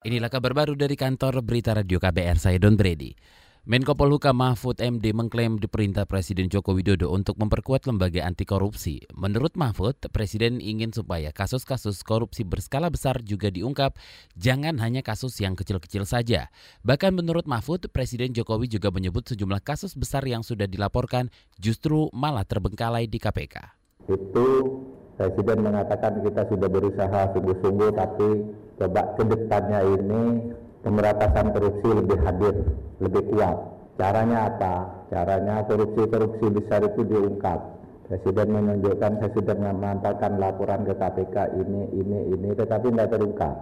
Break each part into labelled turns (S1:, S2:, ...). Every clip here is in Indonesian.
S1: Inilah kabar baru dari kantor Berita Radio KBR, saya Don Brady. Menko Polhukam Mahfud MD mengklaim diperintah Presiden Joko Widodo untuk memperkuat lembaga anti korupsi. Menurut Mahfud, Presiden ingin supaya kasus-kasus korupsi berskala besar juga diungkap, jangan hanya kasus yang kecil-kecil saja. Bahkan menurut Mahfud, Presiden Jokowi juga menyebut sejumlah kasus besar yang sudah dilaporkan justru malah terbengkalai di KPK.
S2: Itu Presiden mengatakan kita sudah berusaha sungguh-sungguh tapi coba ke depannya ini pemberantasan korupsi lebih hadir, lebih kuat. Caranya apa? Caranya korupsi-korupsi besar itu diungkap. Presiden menunjukkan saya sudah laporan ke KPK ini, ini, ini, tetapi tidak terungkap.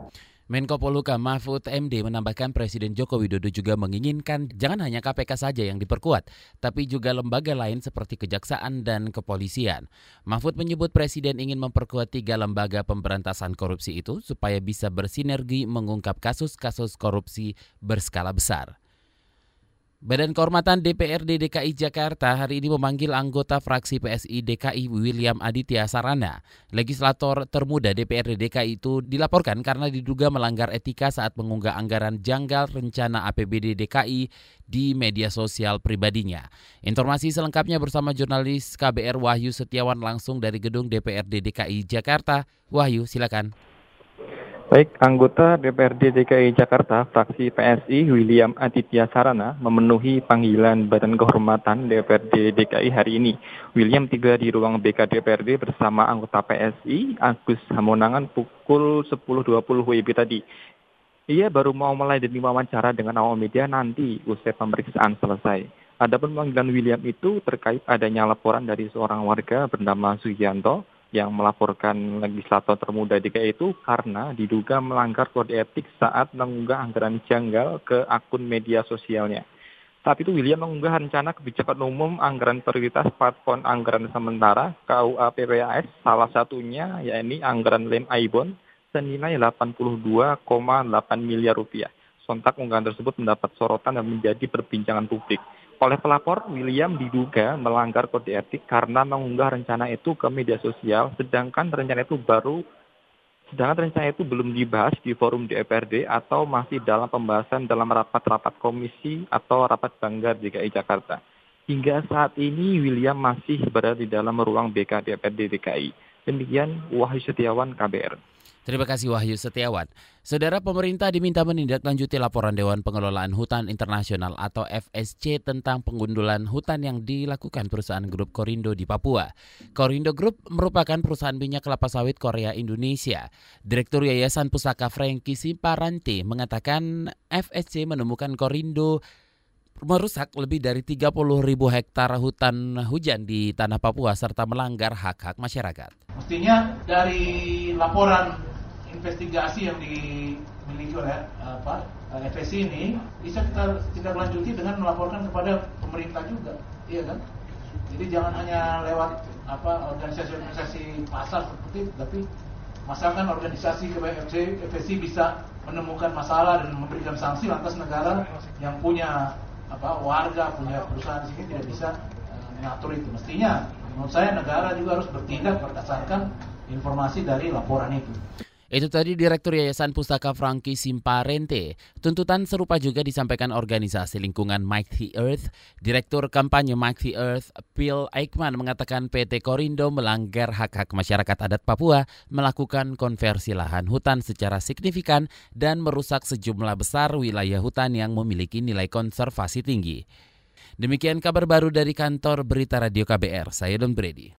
S1: Menko Polhukam Mahfud MD menambahkan Presiden Joko Widodo juga menginginkan jangan hanya KPK saja yang diperkuat, tapi juga lembaga lain seperti kejaksaan dan kepolisian. Mahfud menyebut Presiden ingin memperkuat tiga lembaga pemberantasan korupsi itu supaya bisa bersinergi mengungkap kasus-kasus korupsi berskala besar. Badan Kehormatan DPRD DKI Jakarta hari ini memanggil anggota fraksi PSI DKI William Aditya Sarana. Legislator termuda DPRD DKI itu dilaporkan karena diduga melanggar etika saat mengunggah anggaran janggal rencana APBD DKI di media sosial pribadinya. Informasi selengkapnya bersama jurnalis KBR Wahyu Setiawan langsung dari gedung DPRD DKI Jakarta. Wahyu, silakan.
S3: Baik, anggota DPRD DKI Jakarta, fraksi PSI William Aditya Sarana memenuhi panggilan Badan Kehormatan DPRD DKI hari ini. William tiba di ruang BK DPRD bersama anggota PSI Agus Hamonangan pukul 10.20 WIB tadi. Ia baru mau mulai dan wawancara dengan awal media nanti usai pemeriksaan selesai. Adapun panggilan William itu terkait adanya laporan dari seorang warga bernama Sugianto yang melaporkan legislator termuda DKI itu karena diduga melanggar kode etik saat mengunggah anggaran janggal ke akun media sosialnya. Saat itu William mengunggah rencana kebijakan umum anggaran prioritas platform anggaran sementara KUA PPAS salah satunya yakni anggaran lem Aibon senilai 82,8 miliar rupiah. Sontak unggahan tersebut mendapat sorotan dan menjadi perbincangan publik. Oleh pelapor, William diduga melanggar kode etik karena mengunggah rencana itu ke media sosial, sedangkan rencana itu baru sedangkan rencana itu belum dibahas di forum DPRD atau masih dalam pembahasan dalam rapat-rapat komisi atau rapat banggar DKI Jakarta. Hingga saat ini William masih berada di dalam ruang BK DPRD DKI. Demikian Wahyu Setiawan KBR.
S1: Terima kasih Wahyu Setiawan. Saudara pemerintah diminta menindaklanjuti laporan Dewan Pengelolaan Hutan Internasional atau FSC tentang pengundulan hutan yang dilakukan perusahaan grup Korindo di Papua. Korindo Group merupakan perusahaan minyak kelapa sawit Korea Indonesia. Direktur Yayasan Pusaka Franky Siparanti mengatakan FSC menemukan Korindo merusak lebih dari 30 ribu hektar hutan hujan di tanah Papua serta melanggar hak-hak masyarakat.
S4: Mestinya dari laporan investigasi yang dimiliki oleh apa FSC ini bisa kita tidak lanjuti dengan melaporkan kepada pemerintah juga, iya kan? Jadi jangan hanya lewat apa organisasi-organisasi pasar seperti itu, tapi masalahkan organisasi FSC bisa menemukan masalah dan memberikan sanksi lantas negara yang punya apa warga punya perusahaan sini tidak bisa uh, mengatur itu. Mestinya menurut saya negara juga harus bertindak berdasarkan informasi dari laporan itu.
S1: Itu tadi Direktur Yayasan Pustaka Franky Simparente. Tuntutan serupa juga disampaikan organisasi lingkungan Mighty Earth. Direktur kampanye Mighty Earth, Phil Aikman mengatakan PT Korindo melanggar hak-hak masyarakat adat Papua melakukan konversi lahan hutan secara signifikan dan merusak sejumlah besar wilayah hutan yang memiliki nilai konservasi tinggi. Demikian kabar baru dari kantor Berita Radio KBR. Saya Don Brady.